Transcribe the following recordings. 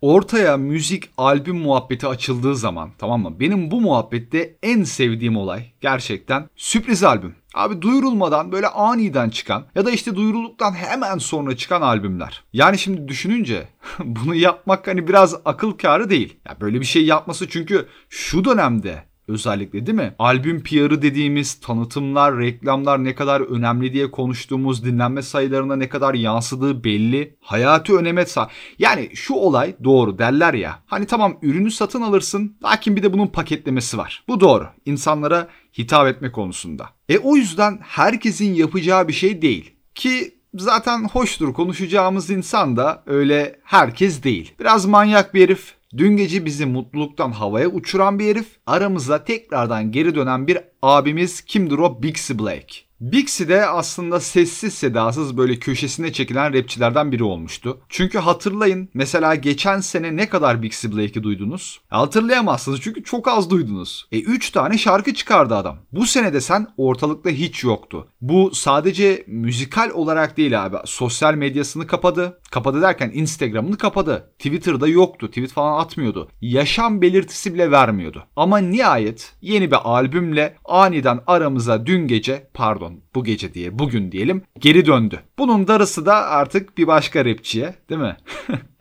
ortaya müzik albüm muhabbeti açıldığı zaman tamam mı? Benim bu muhabbette en sevdiğim olay gerçekten sürpriz albüm. Abi duyurulmadan böyle aniden çıkan ya da işte duyurulduktan hemen sonra çıkan albümler. Yani şimdi düşününce bunu yapmak hani biraz akıl kârı değil. Ya böyle bir şey yapması çünkü şu dönemde özellikle değil mi? Albüm PR'ı dediğimiz tanıtımlar, reklamlar ne kadar önemli diye konuştuğumuz dinlenme sayılarına ne kadar yansıdığı belli. Hayatı öneme sa Yani şu olay doğru derler ya. Hani tamam ürünü satın alırsın lakin bir de bunun paketlemesi var. Bu doğru. İnsanlara hitap etme konusunda. E o yüzden herkesin yapacağı bir şey değil. Ki zaten hoştur konuşacağımız insan da öyle herkes değil. Biraz manyak bir herif, Dün gece bizi mutluluktan havaya uçuran bir herif, aramıza tekrardan geri dönen bir abimiz kimdir o? Bixie Blake. Bixi de aslında sessiz sedasız böyle köşesine çekilen rapçilerden biri olmuştu. Çünkü hatırlayın mesela geçen sene ne kadar Bixi Blake'i duydunuz? Hatırlayamazsınız çünkü çok az duydunuz. E 3 tane şarkı çıkardı adam. Bu sene de sen ortalıkta hiç yoktu. Bu sadece müzikal olarak değil abi. Sosyal medyasını kapadı. Kapadı derken Instagram'ını kapadı. Twitter'da yoktu. Tweet falan atmıyordu. Yaşam belirtisi bile vermiyordu. Ama nihayet yeni bir albümle aniden aramıza dün gece pardon bu gece diye bugün diyelim geri döndü. Bunun darısı da artık bir başka rapçiye değil mi?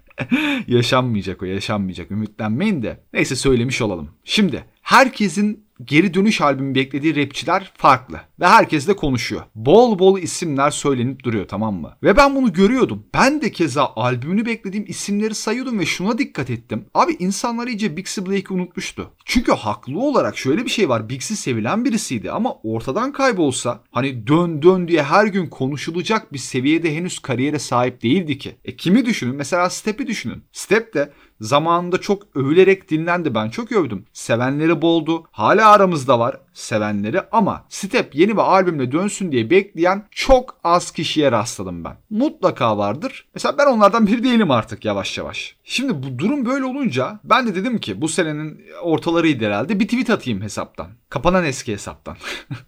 yaşanmayacak o yaşanmayacak ümitlenmeyin de. Neyse söylemiş olalım. Şimdi herkesin geri dönüş albümü beklediği rapçiler farklı. Ve herkes de konuşuyor. Bol bol isimler söylenip duruyor tamam mı? Ve ben bunu görüyordum. Ben de keza albümünü beklediğim isimleri sayıyordum ve şuna dikkat ettim. Abi insanlar iyice Bixie Blake'i unutmuştu. Çünkü haklı olarak şöyle bir şey var. Bixie sevilen birisiydi ama ortadan kaybolsa hani dön dön diye her gün konuşulacak bir seviyede henüz kariyere sahip değildi ki. E kimi düşünün? Mesela Step'i düşünün. Step de zamanında çok övülerek dinlendi. Ben çok övdüm. Sevenleri boldu. Hala aramızda var sevenleri ama Step yeni bir albümle dönsün diye bekleyen çok az kişiye rastladım ben. Mutlaka vardır. Mesela ben onlardan biri değilim artık yavaş yavaş. Şimdi bu durum böyle olunca ben de dedim ki bu senenin ortalarıydı herhalde bir tweet atayım hesaptan. Kapanan eski hesaptan.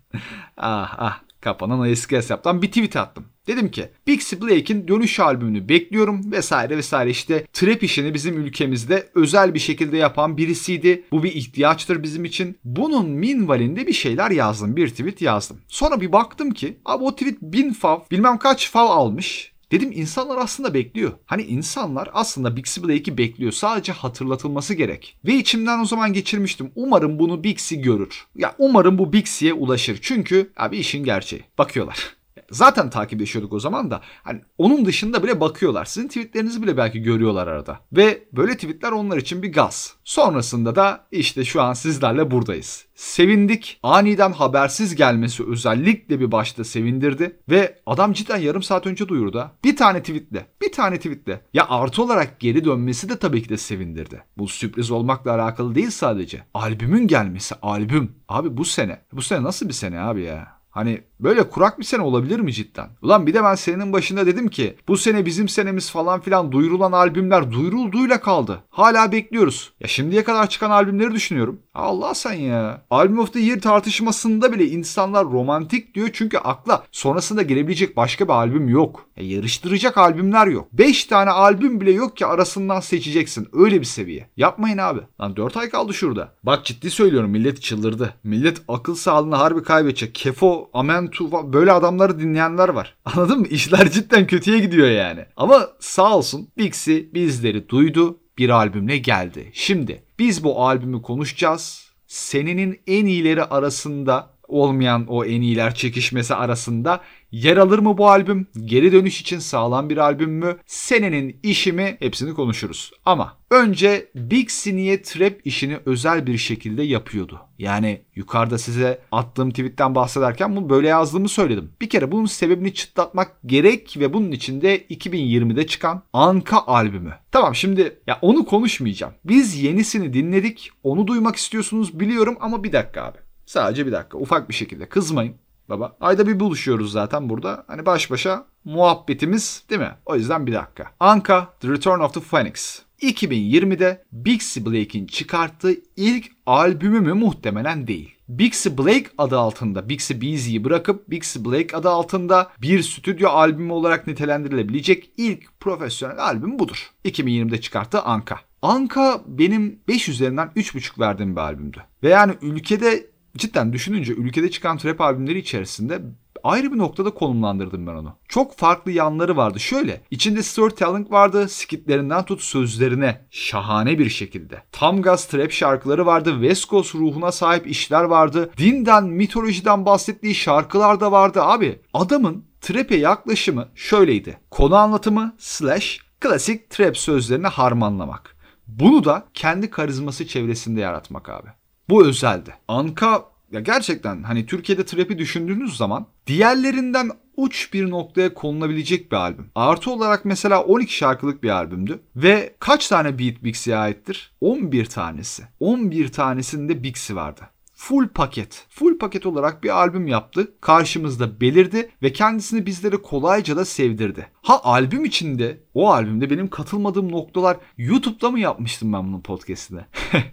ah ah kapanan eski hesaptan bir tweet attım. Dedim ki Bixie Blake'in dönüş albümünü bekliyorum vesaire vesaire işte trap işini bizim ülkemizde özel bir şekilde yapan birisiydi. Bu bir ihtiyaçtır bizim için. Bunun minvalinde bir şeyler yazdım. Bir tweet yazdım. Sonra bir baktım ki abi o tweet bin fav bilmem kaç fav almış. Dedim insanlar aslında bekliyor. Hani insanlar aslında Bixie Blake'i bekliyor. Sadece hatırlatılması gerek. Ve içimden o zaman geçirmiştim. Umarım bunu Bixie görür. Ya umarım bu Bixie'ye ulaşır. Çünkü abi işin gerçeği. Bakıyorlar zaten takipleşiyorduk o zaman da. Hani onun dışında bile bakıyorlar. Sizin tweetlerinizi bile belki görüyorlar arada. Ve böyle tweetler onlar için bir gaz. Sonrasında da işte şu an sizlerle buradayız. Sevindik. Aniden habersiz gelmesi özellikle bir başta sevindirdi. Ve adam cidden yarım saat önce duyurdu. Bir tane tweetle. Bir tane tweetle. Ya artı olarak geri dönmesi de tabii ki de sevindirdi. Bu sürpriz olmakla alakalı değil sadece. Albümün gelmesi. Albüm. Abi bu sene. Bu sene nasıl bir sene abi ya? Hani böyle kurak bir sene olabilir mi cidden? Ulan bir de ben senenin başında dedim ki bu sene bizim senemiz falan filan duyurulan albümler duyurulduğuyla kaldı. Hala bekliyoruz. Ya şimdiye kadar çıkan albümleri düşünüyorum. Allah sen ya. Album of the Year tartışmasında bile insanlar romantik diyor çünkü akla sonrasında gelebilecek başka bir albüm yok. Ya yarıştıracak albümler yok. 5 tane albüm bile yok ki arasından seçeceksin. Öyle bir seviye. Yapmayın abi. Lan 4 ay kaldı şurada. Bak ciddi söylüyorum millet çıldırdı. Millet akıl sağlığını harbi kaybedecek. Kefo, Amentu böyle adamları dinleyenler var. Anladın mı? İşler cidden kötüye gidiyor yani. Ama sağ olsun Bixi bizleri duydu. Bir albümle geldi. Şimdi biz bu albümü konuşacağız. Senenin en iyileri arasında olmayan o en iyiler çekişmesi arasında yer alır mı bu albüm? Geri dönüş için sağlam bir albüm mü? Senenin işi mi? Hepsini konuşuruz. Ama önce Big Siniye trap işini özel bir şekilde yapıyordu. Yani yukarıda size attığım tweetten bahsederken bunu böyle yazdığımı söyledim. Bir kere bunun sebebini çıtlatmak gerek ve bunun içinde 2020'de çıkan Anka albümü. Tamam şimdi ya onu konuşmayacağım. Biz yenisini dinledik. Onu duymak istiyorsunuz biliyorum ama bir dakika abi. Sadece bir dakika ufak bir şekilde kızmayın baba. Ayda bir buluşuyoruz zaten burada. Hani baş başa muhabbetimiz değil mi? O yüzden bir dakika. Anka The Return of the Phoenix. 2020'de Bixie Blake'in çıkarttığı ilk albümü mü muhtemelen değil. Bixie Blake adı altında Bixie Beasley'i bırakıp Bixie Blake adı altında bir stüdyo albümü olarak nitelendirilebilecek ilk profesyonel albüm budur. 2020'de çıkarttığı Anka. Anka benim 5 üzerinden 3.5 verdiğim bir albümdü. Ve yani ülkede cidden düşününce ülkede çıkan trap albümleri içerisinde ayrı bir noktada konumlandırdım ben onu. Çok farklı yanları vardı. Şöyle içinde storytelling vardı. Skitlerinden tut sözlerine şahane bir şekilde. Tam gaz trap şarkıları vardı. West Coast ruhuna sahip işler vardı. Dinden, mitolojiden bahsettiği şarkılar da vardı abi. Adamın trap'e yaklaşımı şöyleydi. Konu anlatımı slash klasik trap sözlerini harmanlamak. Bunu da kendi karizması çevresinde yaratmak abi. Bu özeldi. Anka ya gerçekten hani Türkiye'de trap'i düşündüğünüz zaman diğerlerinden uç bir noktaya konulabilecek bir albüm. Artı olarak mesela 12 şarkılık bir albümdü ve kaç tane beat Bixie'ye aittir? 11 tanesi. 11 tanesinde Bixie vardı full paket. Full paket olarak bir albüm yaptı. Karşımızda belirdi ve kendisini bizlere kolayca da sevdirdi. Ha albüm içinde o albümde benim katılmadığım noktalar YouTube'da mı yapmıştım ben bunun podcast'ine?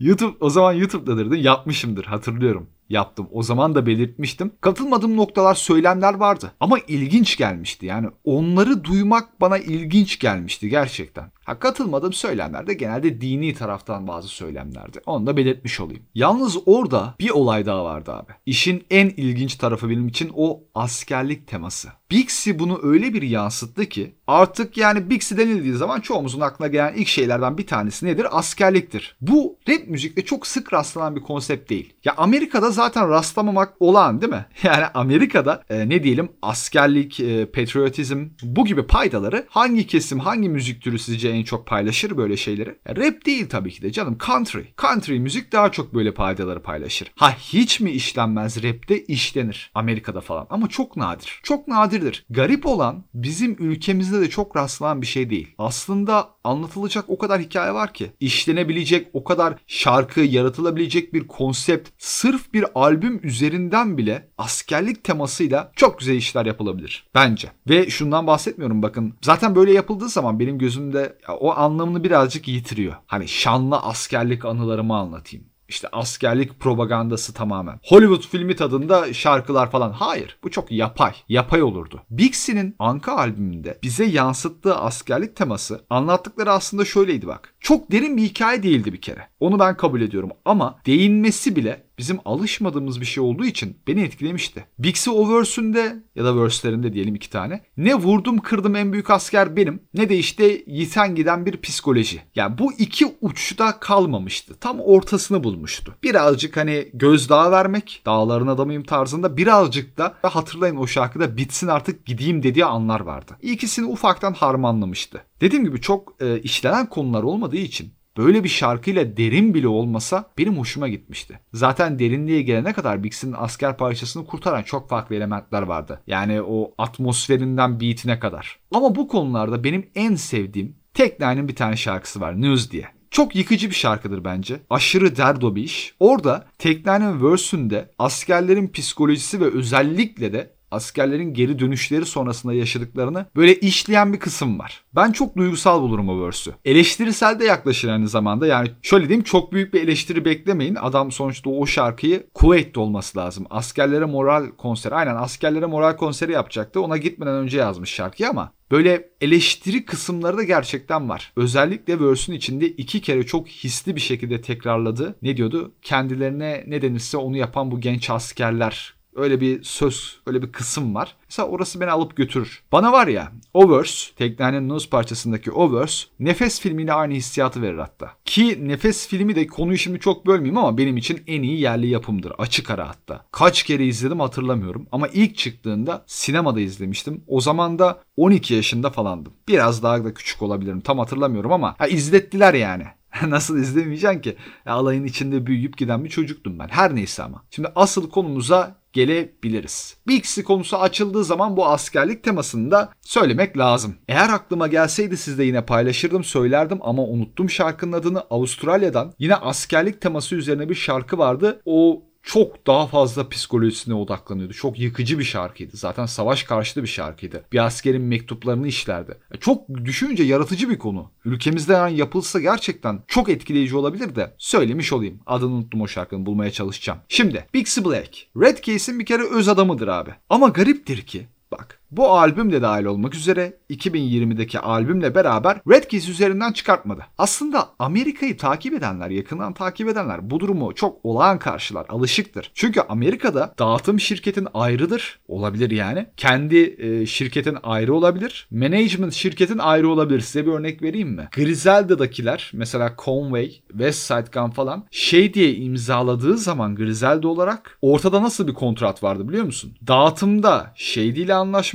YouTube o zaman YouTube'dadır değil Yapmışımdır hatırlıyorum yaptım. O zaman da belirtmiştim. Katılmadığım noktalar, söylemler vardı. Ama ilginç gelmişti. Yani onları duymak bana ilginç gelmişti gerçekten. Ha katılmadığım söylemler de genelde dini taraftan bazı söylemlerdi. Onu da belirtmiş olayım. Yalnız orada bir olay daha vardı abi. İşin en ilginç tarafı benim için o askerlik teması. Bixi bunu öyle bir yansıttı ki artık yani Bixi denildiği zaman çoğumuzun aklına gelen ilk şeylerden bir tanesi nedir? Askerliktir. Bu rap müzikte çok sık rastlanan bir konsept değil. Ya Amerika'da zaten rastlamamak olan değil mi? Yani Amerika'da e, ne diyelim askerlik, e, patriotizm bu gibi paydaları hangi kesim, hangi müzik türü sizce en çok paylaşır böyle şeyleri? Rap değil tabii ki de canım country. Country müzik daha çok böyle paydaları paylaşır. Ha hiç mi işlenmez rapte işlenir Amerika'da falan ama çok nadir. Çok nadirdir. Garip olan bizim ülkemizde de çok rastlanan bir şey değil. Aslında anlatılacak o kadar hikaye var ki. işlenebilecek o kadar şarkı, yaratılabilecek bir konsept sırf bir albüm üzerinden bile askerlik temasıyla çok güzel işler yapılabilir bence. Ve şundan bahsetmiyorum bakın. Zaten böyle yapıldığı zaman benim gözümde o anlamını birazcık yitiriyor. Hani şanlı askerlik anılarımı anlatayım işte askerlik propagandası tamamen. Hollywood filmi tadında şarkılar falan. Hayır bu çok yapay. Yapay olurdu. Bixie'nin Anka albümünde bize yansıttığı askerlik teması anlattıkları aslında şöyleydi bak. Çok derin bir hikaye değildi bir kere. Onu ben kabul ediyorum ama değinmesi bile bizim alışmadığımız bir şey olduğu için beni etkilemişti. Bixie o verse'ünde ya da verse'lerinde diyelim iki tane. Ne vurdum kırdım en büyük asker benim ne de işte yiten giden bir psikoloji. Yani bu iki uçta kalmamıştı. Tam ortasını bulmuştu. Birazcık hani gözdağı vermek, dağların adamıyım tarzında birazcık da hatırlayın o şarkıda bitsin artık gideyim dediği anlar vardı. İkisini ufaktan harmanlamıştı. Dediğim gibi çok e, işlenen konular olmadığı için böyle bir şarkıyla derin bile olmasa benim hoşuma gitmişti. Zaten derinliğe gelene kadar Bix'in asker parçasını kurtaran çok farklı elementler vardı. Yani o atmosferinden beatine kadar. Ama bu konularda benim en sevdiğim Tek Nine'in bir tane şarkısı var News diye. Çok yıkıcı bir şarkıdır bence. Aşırı derdo bir iş. Orada Tekne'nin verse'ünde askerlerin psikolojisi ve özellikle de askerlerin geri dönüşleri sonrasında yaşadıklarını böyle işleyen bir kısım var. Ben çok duygusal bulurum o verse'ü. Eleştirisel de yaklaşır aynı zamanda. Yani şöyle diyeyim çok büyük bir eleştiri beklemeyin. Adam sonuçta o şarkıyı Kuveyt'te olması lazım. Askerlere moral konseri. Aynen askerlere moral konseri yapacaktı. Ona gitmeden önce yazmış şarkıyı ama Böyle eleştiri kısımları da gerçekten var. Özellikle verse'ün içinde iki kere çok hisli bir şekilde tekrarladı. Ne diyordu? Kendilerine ne denirse onu yapan bu genç askerler Öyle bir söz, öyle bir kısım var. Mesela orası beni alıp götürür. Bana var ya Overs, Teknenin Nose parçasındaki Overs, Nefes filmiyle aynı hissiyatı verir hatta. Ki Nefes filmi de konuyu şimdi çok bölmeyeyim ama benim için en iyi yerli yapımdır. Açık ara hatta. Kaç kere izledim hatırlamıyorum ama ilk çıktığında sinemada izlemiştim. O zaman da 12 yaşında falandım. Biraz daha da küçük olabilirim tam hatırlamıyorum ama ha, izlettiler yani. Nasıl izlemeyeceksin ki? Alayın içinde büyüyüp giden bir çocuktum ben. Her neyse ama. Şimdi asıl konumuza gelebiliriz. Bixi konusu açıldığı zaman bu askerlik temasını da söylemek lazım. Eğer aklıma gelseydi sizde yine paylaşırdım söylerdim ama unuttum şarkının adını Avustralya'dan. Yine askerlik teması üzerine bir şarkı vardı. O çok daha fazla psikolojisine odaklanıyordu. Çok yıkıcı bir şarkıydı. Zaten savaş karşıtı bir şarkıydı. Bir askerin mektuplarını işlerdi. Çok düşününce yaratıcı bir konu. Ülkemizde yani yapılsa gerçekten çok etkileyici olabilir de söylemiş olayım. Adını unuttum o şarkının bulmaya çalışacağım. Şimdi Bixie Black. Red Case'in bir kere öz adamıdır abi. Ama gariptir ki Bak bu albüm de dahil olmak üzere 2020'deki albümle beraber Red Keys üzerinden çıkartmadı. Aslında Amerika'yı takip edenler, yakından takip edenler bu durumu çok olağan karşılar, alışıktır. Çünkü Amerika'da dağıtım şirketin ayrıdır, olabilir yani. Kendi e, şirketin ayrı olabilir. Management şirketin ayrı olabilir. Size bir örnek vereyim mi? Griselda'dakiler mesela Conway, West Side Gun falan şey diye imzaladığı zaman Griselda olarak ortada nasıl bir kontrat vardı biliyor musun? Dağıtımda Shady ile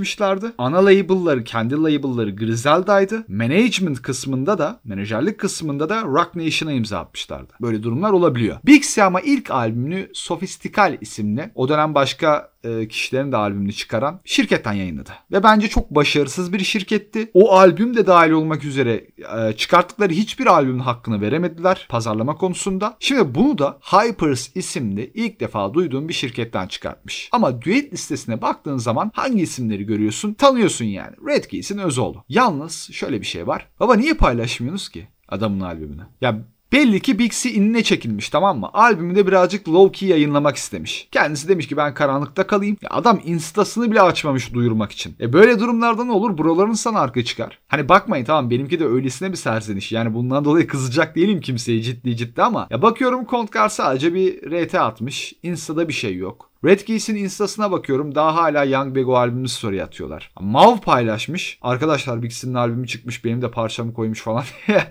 anlaşmışlardı. Ana label'ları, kendi label'ları Griselda'ydı. Management kısmında da, menajerlik kısmında da Rock Nation'a imza atmışlardı. Böyle durumlar olabiliyor. C ama ilk albümünü Sophistical isimli, o dönem başka e, kişilerin de albümünü çıkaran şirketten yayınladı. Ve bence çok başarısız bir şirketti. O albüm de dahil olmak üzere e, çıkarttıkları hiçbir albümün hakkını veremediler pazarlama konusunda. Şimdi bunu da Hypers isimli ilk defa duyduğum bir şirketten çıkartmış. Ama düet listesine baktığın zaman hangi isimleri görüyorsun? Tanıyorsun yani. Red Keys'in Özoğlu. Yalnız şöyle bir şey var. Baba niye paylaşmıyorsunuz ki adamın albümünü? Ya Belli ki C inine çekilmiş tamam mı? Albümü de birazcık low key yayınlamak istemiş. Kendisi demiş ki ben karanlıkta kalayım. Ya adam instasını bile açmamış duyurmak için. E böyle durumlarda ne olur? Buraların sana arka çıkar. Hani bakmayın tamam benimki de öylesine bir serzeniş. Yani bundan dolayı kızacak değilim kimseye ciddi ciddi ama ya bakıyorum Kontkar sadece bir RT atmış. Insta'da bir şey yok. Red Keys'in instasına bakıyorum daha hala Young Bego albümünü story atıyorlar. Mav paylaşmış. Arkadaşlar Big C'nin albümü çıkmış benim de parçamı koymuş falan.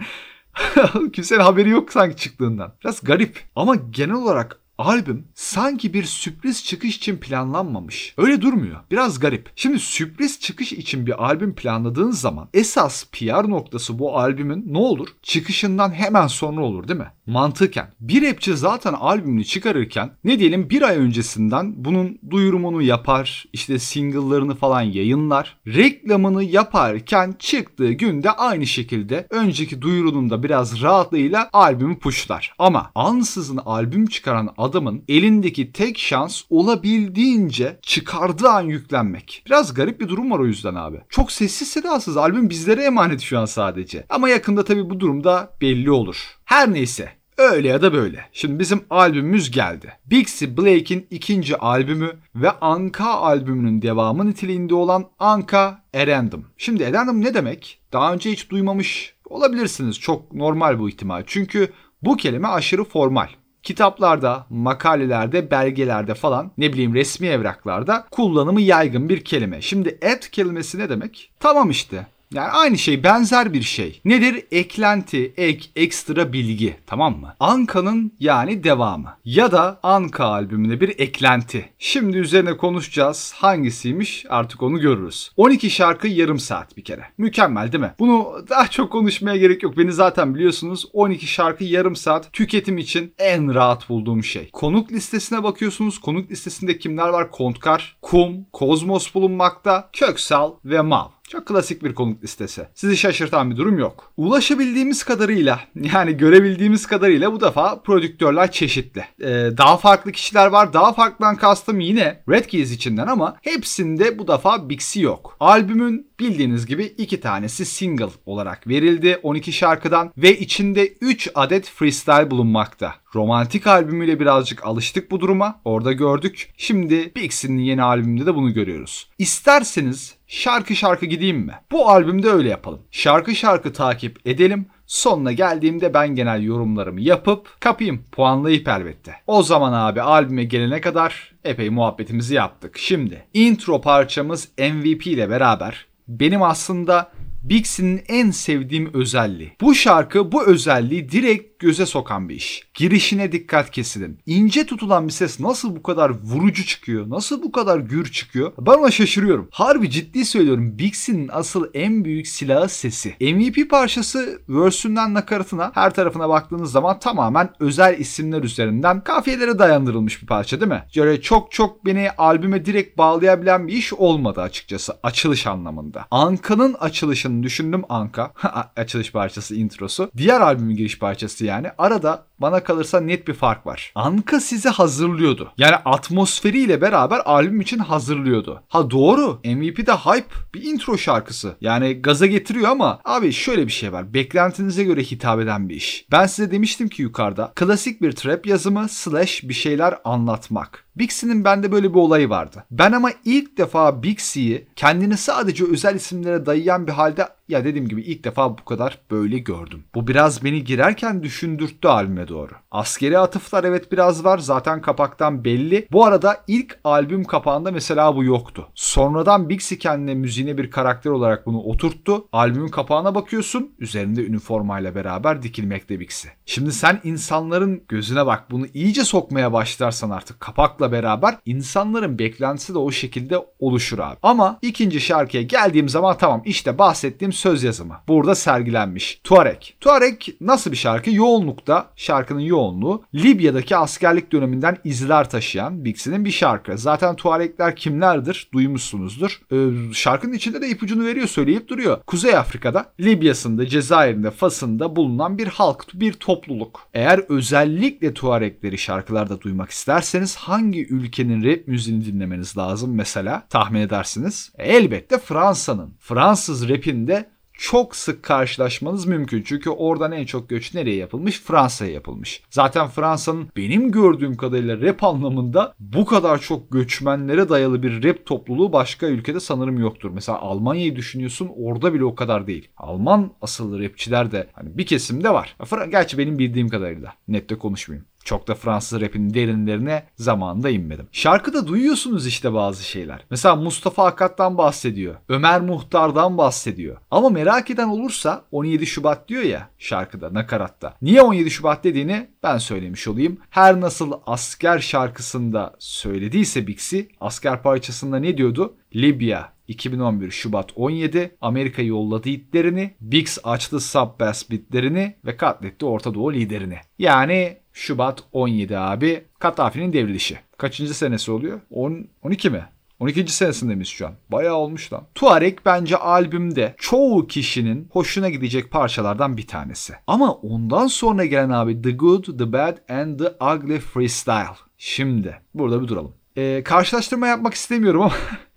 Kimsenin haberi yok sanki çıktığından. Biraz garip. Ama genel olarak albüm sanki bir sürpriz çıkış için planlanmamış. Öyle durmuyor. Biraz garip. Şimdi sürpriz çıkış için bir albüm planladığın zaman esas PR noktası bu albümün ne olur? Çıkışından hemen sonra olur değil mi? Mantıken. Bir rapçi zaten albümünü çıkarırken ne diyelim bir ay öncesinden bunun duyurumunu yapar, işte single'larını falan yayınlar. Reklamını yaparken çıktığı günde aynı şekilde önceki duyurunun da biraz rahatlığıyla albümü pushlar. Ama ansızın albüm çıkaran adamın elindeki tek şans olabildiğince çıkardığı an yüklenmek. Biraz garip bir durum var o yüzden abi. Çok sessiz sedasız albüm bizlere emanet şu an sadece. Ama yakında tabii bu durumda belli olur. Her neyse Öyle ya da böyle. Şimdi bizim albümümüz geldi. Bixie Blake'in ikinci albümü ve Anka albümünün devamı niteliğinde olan Anka Erendum. Şimdi Erendum ne demek? Daha önce hiç duymamış olabilirsiniz. Çok normal bu ihtimal. Çünkü bu kelime aşırı formal kitaplarda, makalelerde, belgelerde falan ne bileyim resmi evraklarda kullanımı yaygın bir kelime. Şimdi add kelimesi ne demek? Tamam işte yani aynı şey benzer bir şey. Nedir? Eklenti, ek, ekstra bilgi tamam mı? Anka'nın yani devamı. Ya da Anka albümüne bir eklenti. Şimdi üzerine konuşacağız. Hangisiymiş artık onu görürüz. 12 şarkı yarım saat bir kere. Mükemmel değil mi? Bunu daha çok konuşmaya gerek yok. Beni zaten biliyorsunuz 12 şarkı yarım saat tüketim için en rahat bulduğum şey. Konuk listesine bakıyorsunuz. Konuk listesinde kimler var? Kontkar, Kum, Kozmos bulunmakta, Köksal ve Mav. Çok klasik bir konuk listesi. Sizi şaşırtan bir durum yok. Ulaşabildiğimiz kadarıyla yani görebildiğimiz kadarıyla bu defa prodüktörler çeşitli. Ee, daha farklı kişiler var. Daha farklıdan kastım yine Red Keys içinden ama hepsinde bu defa Bixi yok. Albümün bildiğiniz gibi iki tanesi single olarak verildi 12 şarkıdan ve içinde 3 adet freestyle bulunmakta. Romantik albümüyle birazcık alıştık bu duruma. Orada gördük. Şimdi Bixi'nin yeni albümünde de bunu görüyoruz. İsterseniz şarkı şarkı gideyim mi? Bu albümde öyle yapalım. Şarkı şarkı takip edelim. Sonuna geldiğimde ben genel yorumlarımı yapıp kapayım. Puanlayıp elbette. O zaman abi albüme gelene kadar epey muhabbetimizi yaptık. Şimdi intro parçamız MVP ile beraber benim aslında Bixi'nin en sevdiğim özelliği. Bu şarkı bu özelliği direkt göze sokan bir iş. Girişine dikkat kesilin. İnce tutulan bir ses nasıl bu kadar vurucu çıkıyor? Nasıl bu kadar gür çıkıyor? Ben ona şaşırıyorum. Harbi ciddi söylüyorum. Bixi'nin asıl en büyük silahı sesi. MVP parçası verse'ünden nakaratına her tarafına baktığınız zaman tamamen özel isimler üzerinden kafiyelere dayandırılmış bir parça değil mi? Böyle çok çok beni albüme direkt bağlayabilen bir iş olmadı açıkçası açılış anlamında. Anka'nın açılışını başını düşündüm Anka. Açılış parçası introsu. Diğer albümün giriş parçası yani. Arada bana kalırsa net bir fark var. Anka sizi hazırlıyordu. Yani atmosferiyle beraber albüm için hazırlıyordu. Ha doğru. MVP'de Hype bir intro şarkısı. Yani gaza getiriyor ama abi şöyle bir şey var. Beklentinize göre hitap eden bir iş. Ben size demiştim ki yukarıda klasik bir trap yazımı slash bir şeyler anlatmak. Bixi'nin bende böyle bir olayı vardı. Ben ama ilk defa Bixi'yi kendini sadece özel isimlere dayayan bir halde ya dediğim gibi ilk defa bu kadar böyle gördüm. Bu biraz beni girerken düşündürttü albüme doğru. Askeri atıflar evet biraz var zaten kapaktan belli. Bu arada ilk albüm kapağında mesela bu yoktu. Sonradan Bixi kendine müziğine bir karakter olarak bunu oturttu. Albümün kapağına bakıyorsun üzerinde üniformayla beraber dikilmekte Bixi. Şimdi sen insanların gözüne bak bunu iyice sokmaya başlarsan artık kapakla beraber insanların beklentisi de o şekilde oluşur abi. Ama ikinci şarkıya geldiğim zaman tamam işte bahsettiğim söz yazımı. Burada sergilenmiş. Tuareg. Tuareg nasıl bir şarkı? Yoğunlukta şarkının yoğunluğu Libya'daki askerlik döneminden izler taşıyan Bixi'nin bir şarkı. Zaten Tuaregler kimlerdir? Duymuşsunuzdur. Ee, şarkının içinde de ipucunu veriyor söyleyip duruyor. Kuzey Afrika'da, Libya'sında, Cezayir'inde, Fas'ında bulunan bir halk, bir topluluk. Eğer özellikle Tuaregleri şarkılarda duymak isterseniz hangi ülkenin rap müziğini dinlemeniz lazım mesela tahmin edersiniz? Elbette Fransa'nın. Fransız rapinde çok sık karşılaşmanız mümkün. Çünkü oradan en çok göç nereye yapılmış? Fransa'ya yapılmış. Zaten Fransa'nın benim gördüğüm kadarıyla rap anlamında bu kadar çok göçmenlere dayalı bir rap topluluğu başka ülkede sanırım yoktur. Mesela Almanya'yı düşünüyorsun orada bile o kadar değil. Alman asıllı rapçiler de hani bir kesimde var. Gerçi benim bildiğim kadarıyla. Nette konuşmayayım. Çok da Fransız rapinin derinlerine zamanında inmedim. Şarkıda duyuyorsunuz işte bazı şeyler. Mesela Mustafa Akat'tan bahsediyor. Ömer Muhtar'dan bahsediyor. Ama merak eden olursa 17 Şubat diyor ya şarkıda, nakaratta. Niye 17 Şubat dediğini ben söylemiş olayım. Her nasıl asker şarkısında söylediyse Bixi, asker parçasında ne diyordu? Libya 2011 Şubat 17 Amerika yolladı itlerini, Bix açtı sub-bass bitlerini ve katletti Orta Doğu liderini. Yani Şubat 17 abi Kaddafi'nin devrilişi. Kaçıncı senesi oluyor? 10, 12 mi? 12. senesinde miyiz şu an? Bayağı olmuş lan. Tuareg bence albümde çoğu kişinin hoşuna gidecek parçalardan bir tanesi. Ama ondan sonra gelen abi The Good, The Bad and The Ugly Freestyle. Şimdi burada bir duralım. Ee, karşılaştırma yapmak istemiyorum ama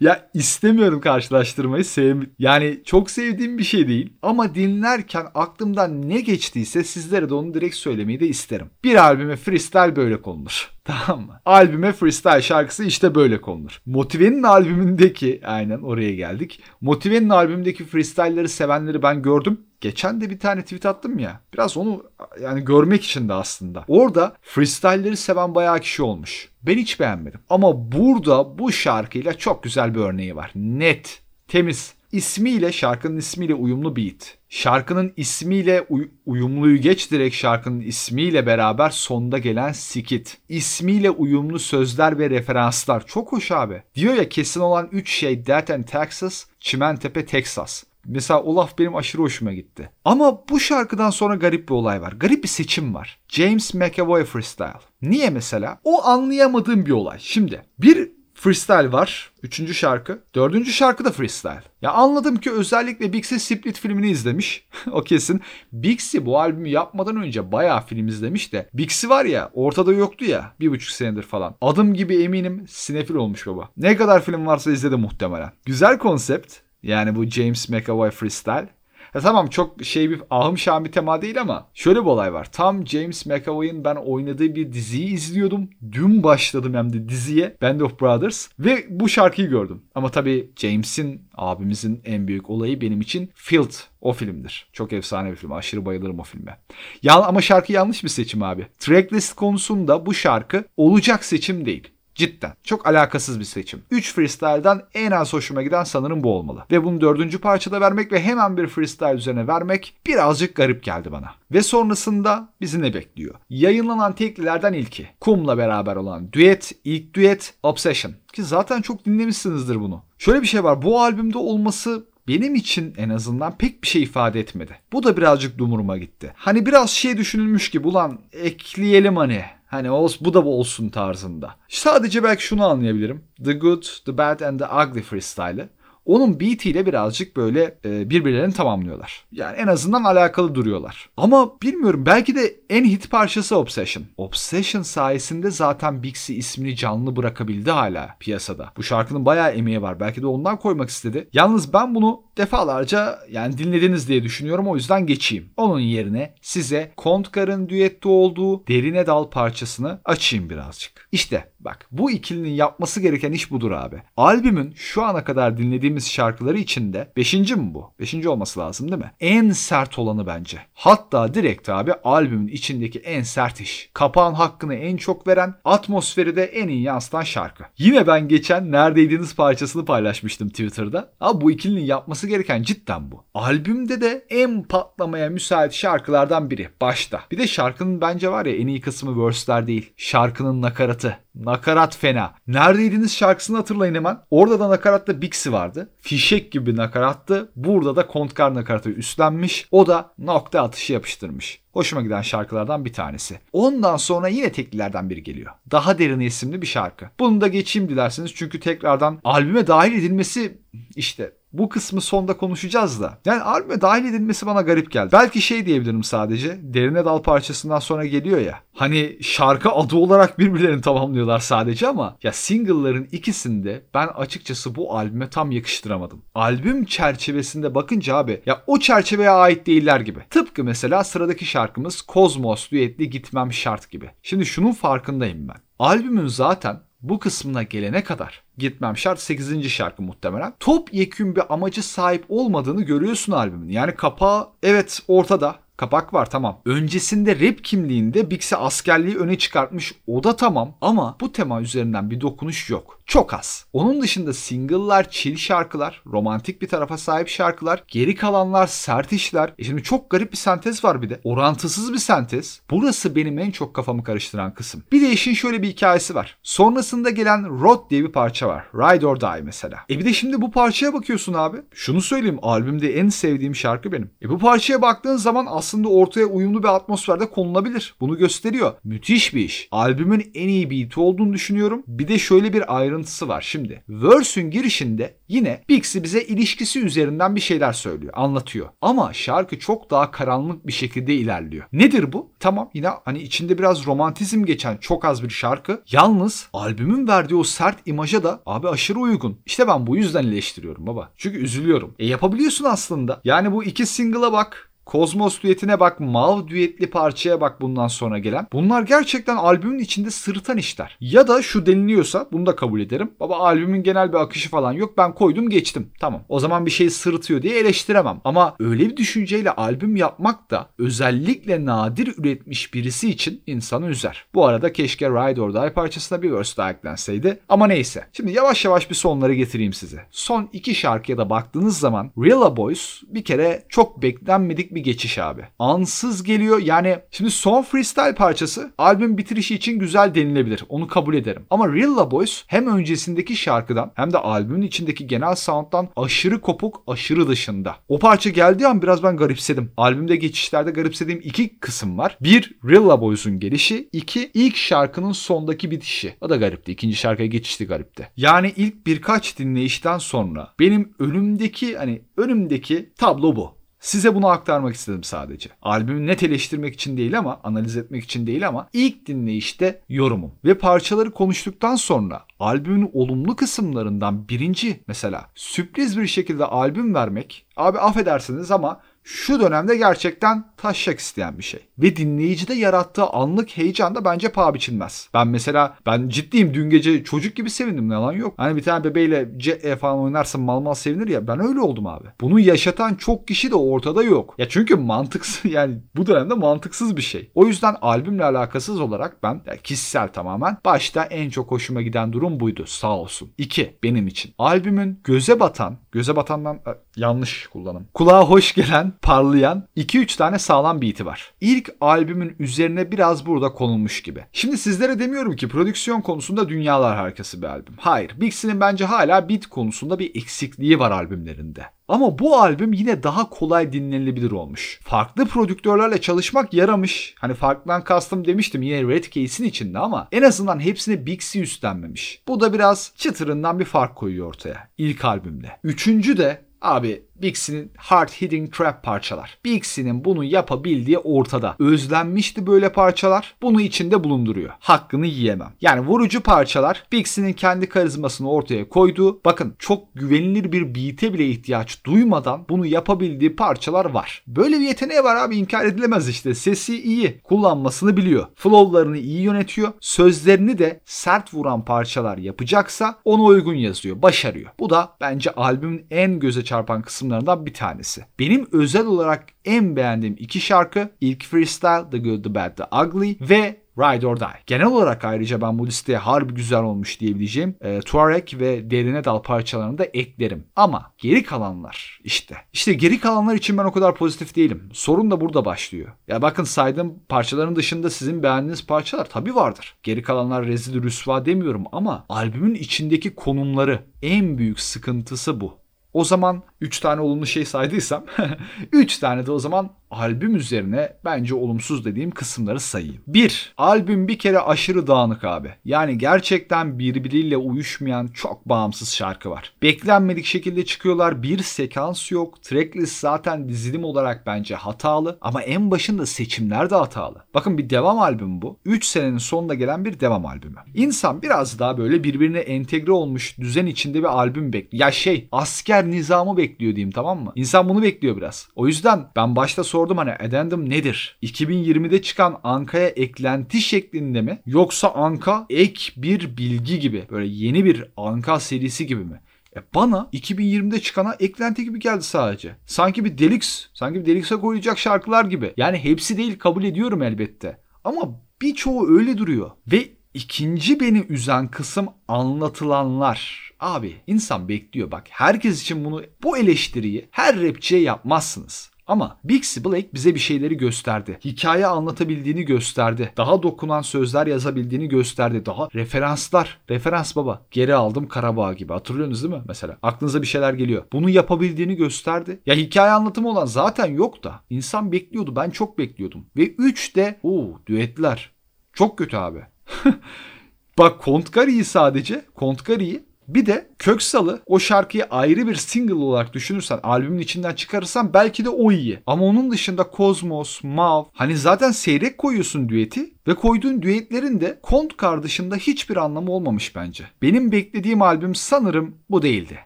ya istemiyorum karşılaştırmayı. Sev yani çok sevdiğim bir şey değil. Ama dinlerken aklımdan ne geçtiyse sizlere de onu direkt söylemeyi de isterim. Bir albüme freestyle böyle konulur. Tamam mı? Albüme freestyle şarkısı işte böyle konulur. Motive'nin albümündeki aynen oraya geldik. Motive'nin albümündeki freestyle'ları sevenleri ben gördüm. Geçen de bir tane tweet attım ya. Biraz onu yani görmek için de aslında. Orada freestyle'leri seven bayağı kişi olmuş. Ben hiç beğenmedim. Ama burada bu şarkıyla çok güzel bir örneği var. Net, temiz. İsmiyle şarkının ismiyle uyumlu beat. Şarkının ismiyle uy- uyumluyu geç direkt şarkının ismiyle beraber sonda gelen sikit. İsmiyle uyumlu sözler ve referanslar. Çok hoş abi. Diyor ya kesin olan 3 şey Death and Texas, Çimentepe, Texas. Mesela o laf benim aşırı hoşuma gitti. Ama bu şarkıdan sonra garip bir olay var. Garip bir seçim var. James McAvoy Freestyle. Niye mesela? O anlayamadığım bir olay. Şimdi bir freestyle var. Üçüncü şarkı. Dördüncü şarkı da freestyle. Ya anladım ki özellikle Bixi Split filmini izlemiş. o kesin. Bixi bu albümü yapmadan önce bayağı film izlemiş de. Bixi var ya ortada yoktu ya. Bir buçuk senedir falan. Adım gibi eminim sinefil olmuş baba. Ne kadar film varsa izledi muhtemelen. Güzel konsept. Yani bu James McAvoy freestyle. Ya tamam çok şey bir ahım şahım bir tema değil ama şöyle bir olay var. Tam James McAvoy'ın ben oynadığı bir diziyi izliyordum. Dün başladım hem de diziye Band of Brothers ve bu şarkıyı gördüm. Ama tabii James'in abimizin en büyük olayı benim için Field o filmdir. Çok efsane bir film. Aşırı bayılırım o filme. Ya, ama şarkı yanlış bir seçim abi. Tracklist konusunda bu şarkı olacak seçim değil. Cidden. Çok alakasız bir seçim. 3 freestyle'dan en az hoşuma giden sanırım bu olmalı. Ve bunu dördüncü parçada vermek ve hemen bir freestyle üzerine vermek birazcık garip geldi bana. Ve sonrasında bizi ne bekliyor? Yayınlanan teklilerden ilki. Kum'la beraber olan düet, ilk düet Obsession. Ki zaten çok dinlemişsinizdir bunu. Şöyle bir şey var. Bu albümde olması benim için en azından pek bir şey ifade etmedi. Bu da birazcık dumuruma gitti. Hani biraz şey düşünülmüş gibi ulan ekleyelim hani Hani bu da olsun tarzında. Sadece belki şunu anlayabilirim. The Good, The Bad and The Ugly freestyle'ı. Onun beat ile birazcık böyle e, birbirlerini tamamlıyorlar. Yani en azından alakalı duruyorlar. Ama bilmiyorum belki de en hit parçası Obsession. Obsession sayesinde zaten Bixi ismini canlı bırakabildi hala piyasada. Bu şarkının bayağı emeği var. Belki de ondan koymak istedi. Yalnız ben bunu defalarca yani dinlediniz diye düşünüyorum o yüzden geçeyim. Onun yerine size Kontkar'ın düette olduğu Derine Dal parçasını açayım birazcık. İşte bak bu ikilinin yapması gereken iş budur abi. Albümün şu ana kadar dinlediğimiz şarkıları içinde 5. mi bu? 5. olması lazım değil mi? En sert olanı bence. Hatta direkt abi albümün içindeki en sert iş. Kapağın hakkını en çok veren, atmosferi de en iyi yansıtan şarkı. Yine ben geçen Neredeydiniz parçasını paylaşmıştım Twitter'da. Abi bu ikilinin yapması gereken cidden bu. Albümde de en patlamaya müsait şarkılardan biri. Başta. Bir de şarkının bence var ya en iyi kısmı verse'ler değil. Şarkının nakaratı. Nakarat fena. Neredeydiniz şarkısını hatırlayın hemen. Orada da nakaratta Bixi vardı. Fişek gibi nakarattı. Burada da Kontkar nakaratı üstlenmiş. O da nokta atışı yapıştırmış. Hoşuma giden şarkılardan bir tanesi. Ondan sonra yine teklilerden biri geliyor. Daha derin isimli bir şarkı. Bunu da geçeyim dilerseniz çünkü tekrardan albüme dahil edilmesi işte bu kısmı sonda konuşacağız da. Yani albüme dahil edilmesi bana garip geldi. Belki şey diyebilirim sadece. Derine Dal parçasından sonra geliyor ya. Hani şarkı adı olarak birbirlerini tamamlıyorlar sadece ama ya single'ların ikisinde ben açıkçası bu albüme tam yakıştıramadım. Albüm çerçevesinde bakınca abi ya o çerçeveye ait değiller gibi. Tıpkı mesela sıradaki şarkımız Kozmos düetli Gitmem Şart gibi. Şimdi şunun farkındayım ben. Albümün zaten bu kısmına gelene kadar gitmem şart 8. şarkı muhtemelen. Top yekün bir amacı sahip olmadığını görüyorsun albümün. Yani kapağı evet ortada Kapak var tamam. Öncesinde rap kimliğinde Bix'e askerliği öne çıkartmış o da tamam ama bu tema üzerinden bir dokunuş yok. Çok az. Onun dışında single'lar, chill şarkılar, romantik bir tarafa sahip şarkılar, geri kalanlar sert işler. E şimdi çok garip bir sentez var bir de. Orantısız bir sentez. Burası benim en çok kafamı karıştıran kısım. Bir de işin şöyle bir hikayesi var. Sonrasında gelen Rod diye bir parça var. Ride or Die mesela. E bir de şimdi bu parçaya bakıyorsun abi. Şunu söyleyeyim albümde en sevdiğim şarkı benim. E bu parçaya baktığın zaman aslında ortaya uyumlu bir atmosferde konulabilir. Bunu gösteriyor. Müthiş bir iş. Albümün en iyi beat olduğunu düşünüyorum. Bir de şöyle bir ayrıntısı var şimdi. Verse'ün girişinde yine Bixi bize ilişkisi üzerinden bir şeyler söylüyor, anlatıyor. Ama şarkı çok daha karanlık bir şekilde ilerliyor. Nedir bu? Tamam yine hani içinde biraz romantizm geçen çok az bir şarkı. Yalnız albümün verdiği o sert imaja da abi aşırı uygun. İşte ben bu yüzden eleştiriyorum baba. Çünkü üzülüyorum. E yapabiliyorsun aslında. Yani bu iki single'a bak. Kozmos düetine bak, Mav düetli parçaya bak bundan sonra gelen. Bunlar gerçekten albümün içinde sırıtan işler. Ya da şu deniliyorsa bunu da kabul ederim. Baba albümün genel bir akışı falan yok ben koydum geçtim. Tamam o zaman bir şey sırıtıyor diye eleştiremem. Ama öyle bir düşünceyle albüm yapmak da özellikle nadir üretmiş birisi için insanı üzer. Bu arada keşke Ride or Die parçasına bir verse daha eklenseydi. Ama neyse. Şimdi yavaş yavaş bir sonları getireyim size. Son iki şarkıya da baktığınız zaman Real Boys bir kere çok beklenmedik bir bir geçiş abi. Ansız geliyor yani şimdi son freestyle parçası albüm bitirişi için güzel denilebilir. Onu kabul ederim. Ama Real La Boys hem öncesindeki şarkıdan hem de albümün içindeki genel sound'dan aşırı kopuk, aşırı dışında. O parça geldiği an biraz ben garipsedim. Albümde geçişlerde garipsediğim iki kısım var. Bir Real La Boys'un gelişi. iki ilk şarkının sondaki bitişi. O da garipti. İkinci şarkıya geçişti garipti. Yani ilk birkaç dinleyişten sonra benim önümdeki hani önümdeki tablo bu. Size bunu aktarmak istedim sadece. Albümü net eleştirmek için değil ama analiz etmek için değil ama ilk dinleyişte yorumum. Ve parçaları konuştuktan sonra albümün olumlu kısımlarından birinci mesela sürpriz bir şekilde albüm vermek abi affedersiniz ama şu dönemde gerçekten taşacak isteyen bir şey. Ve dinleyicide yarattığı anlık heyecan da bence paha biçilmez. Ben mesela ben ciddiyim dün gece çocuk gibi sevindim ne lan yok. Hani bir tane bebeğle CE falan oynarsın mal mal sevinir ya ben öyle oldum abi. Bunu yaşatan çok kişi de ortada yok. Ya çünkü mantıksız yani bu dönemde mantıksız bir şey. O yüzden albümle alakasız olarak ben yani kişisel tamamen başta en çok hoşuma giden durum buydu sağ olsun. İki benim için. Albümün göze batan, göze batandan yanlış kullanım. Kulağa hoş gelen parlayan 2-3 tane sağlam beat'i var. İlk albümün üzerine biraz burada konulmuş gibi. Şimdi sizlere demiyorum ki prodüksiyon konusunda dünyalar harikası bir albüm. Hayır. Big C'nin bence hala beat konusunda bir eksikliği var albümlerinde. Ama bu albüm yine daha kolay dinlenilebilir olmuş. Farklı prodüktörlerle çalışmak yaramış. Hani farklıdan kastım demiştim yine Red Case'in içinde ama en azından hepsini Big C üstlenmemiş. Bu da biraz çıtırından bir fark koyuyor ortaya ilk albümde. Üçüncü de Abi Bixie'nin hard hitting trap parçalar. Bixie'nin bunu yapabildiği ortada. Özlenmişti böyle parçalar. Bunu içinde bulunduruyor. Hakkını yiyemem. Yani vurucu parçalar Bixie'nin kendi karizmasını ortaya koyduğu bakın çok güvenilir bir beat'e bile ihtiyaç duymadan bunu yapabildiği parçalar var. Böyle bir yeteneği var abi inkar edilemez işte. Sesi iyi. Kullanmasını biliyor. Flow'larını iyi yönetiyor. Sözlerini de sert vuran parçalar yapacaksa ona uygun yazıyor. Başarıyor. Bu da bence albümün en göze çarpan kısımlarından bir tanesi. Benim özel olarak en beğendiğim iki şarkı ilk Freestyle, The Good, The Bad, The Ugly ve Ride or Die. Genel olarak ayrıca ben bu listeye harbi güzel olmuş diyebileceğim e, Tuareg ve Derine Dal parçalarını da eklerim. Ama geri kalanlar işte. İşte geri kalanlar için ben o kadar pozitif değilim. Sorun da burada başlıyor. Ya bakın saydığım parçaların dışında sizin beğendiğiniz parçalar tabii vardır. Geri kalanlar rezil rüsva demiyorum ama albümün içindeki konumları en büyük sıkıntısı bu. O zaman 3 tane olumlu şey saydıysam 3 tane de o zaman albüm üzerine bence olumsuz dediğim kısımları sayayım. 1. Albüm bir kere aşırı dağınık abi. Yani gerçekten birbiriyle uyuşmayan çok bağımsız şarkı var. Beklenmedik şekilde çıkıyorlar. Bir sekans yok. Tracklist zaten dizilim olarak bence hatalı. Ama en başında seçimler de hatalı. Bakın bir devam albümü bu. 3 senenin sonunda gelen bir devam albümü. İnsan biraz daha böyle birbirine entegre olmuş düzen içinde bir albüm bekliyor. Ya şey asker nizamı bekliyor diyeyim tamam mı? İnsan bunu bekliyor biraz. O yüzden ben başta sordum hani addendum nedir? 2020'de çıkan Anka'ya eklenti şeklinde mi? Yoksa Anka ek bir bilgi gibi böyle yeni bir Anka serisi gibi mi? E bana 2020'de çıkana eklenti gibi geldi sadece. Sanki bir Delix, sanki bir Delix'e koyacak şarkılar gibi. Yani hepsi değil kabul ediyorum elbette. Ama birçoğu öyle duruyor. Ve ikinci beni üzen kısım anlatılanlar. Abi insan bekliyor bak. Herkes için bunu bu eleştiriyi her rapçiye yapmazsınız. Ama Bixie Blake bize bir şeyleri gösterdi. Hikaye anlatabildiğini gösterdi. Daha dokunan sözler yazabildiğini gösterdi. Daha referanslar. Referans baba. Geri aldım Karabağ gibi. Hatırlıyorsunuz değil mi mesela? Aklınıza bir şeyler geliyor. Bunu yapabildiğini gösterdi. Ya hikaye anlatımı olan zaten yok da. İnsan bekliyordu. Ben çok bekliyordum. Ve 3 de o düetler. Çok kötü abi. Bak Kontkari'yi sadece Kontkari'yi bir de Köksal'ı o şarkıyı ayrı bir single olarak düşünürsen albümün içinden çıkarırsan belki de o iyi. Ama onun dışında Kozmos, Mav hani zaten seyrek koyuyorsun düeti ve koyduğun düetlerin de Kontkar dışında hiçbir anlamı olmamış bence. Benim beklediğim albüm sanırım bu değildi.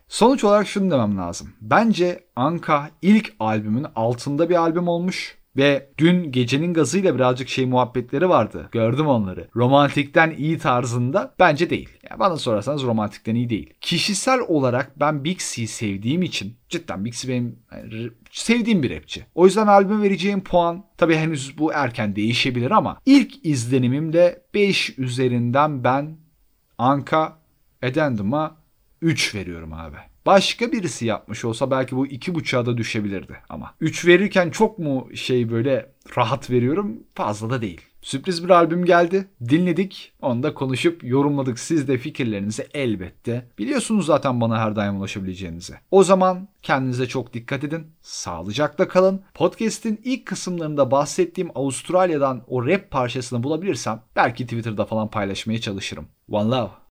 Sonuç olarak şunu demem lazım. Bence Anka ilk albümün altında bir albüm olmuş. Ve dün gecenin gazıyla birazcık şey muhabbetleri vardı. Gördüm onları. Romantikten iyi tarzında bence değil. Yani bana sorarsanız romantikten iyi değil. Kişisel olarak ben Big sevdiğim için cidden Big C benim yani, sevdiğim bir rapçi. O yüzden albüm vereceğim puan tabii henüz bu erken değişebilir ama ilk izlenimimde 5 üzerinden ben Anka Addendum'a 3 veriyorum abi. Başka birisi yapmış olsa belki bu iki buçuğa da düşebilirdi ama. Üç verirken çok mu şey böyle rahat veriyorum fazla da değil. Sürpriz bir albüm geldi. Dinledik. Onu da konuşup yorumladık. Siz de fikirlerinizi elbette. Biliyorsunuz zaten bana her daim ulaşabileceğinizi. O zaman kendinize çok dikkat edin. Sağlıcakla kalın. Podcast'in ilk kısımlarında bahsettiğim Avustralya'dan o rap parçasını bulabilirsem belki Twitter'da falan paylaşmaya çalışırım. One love.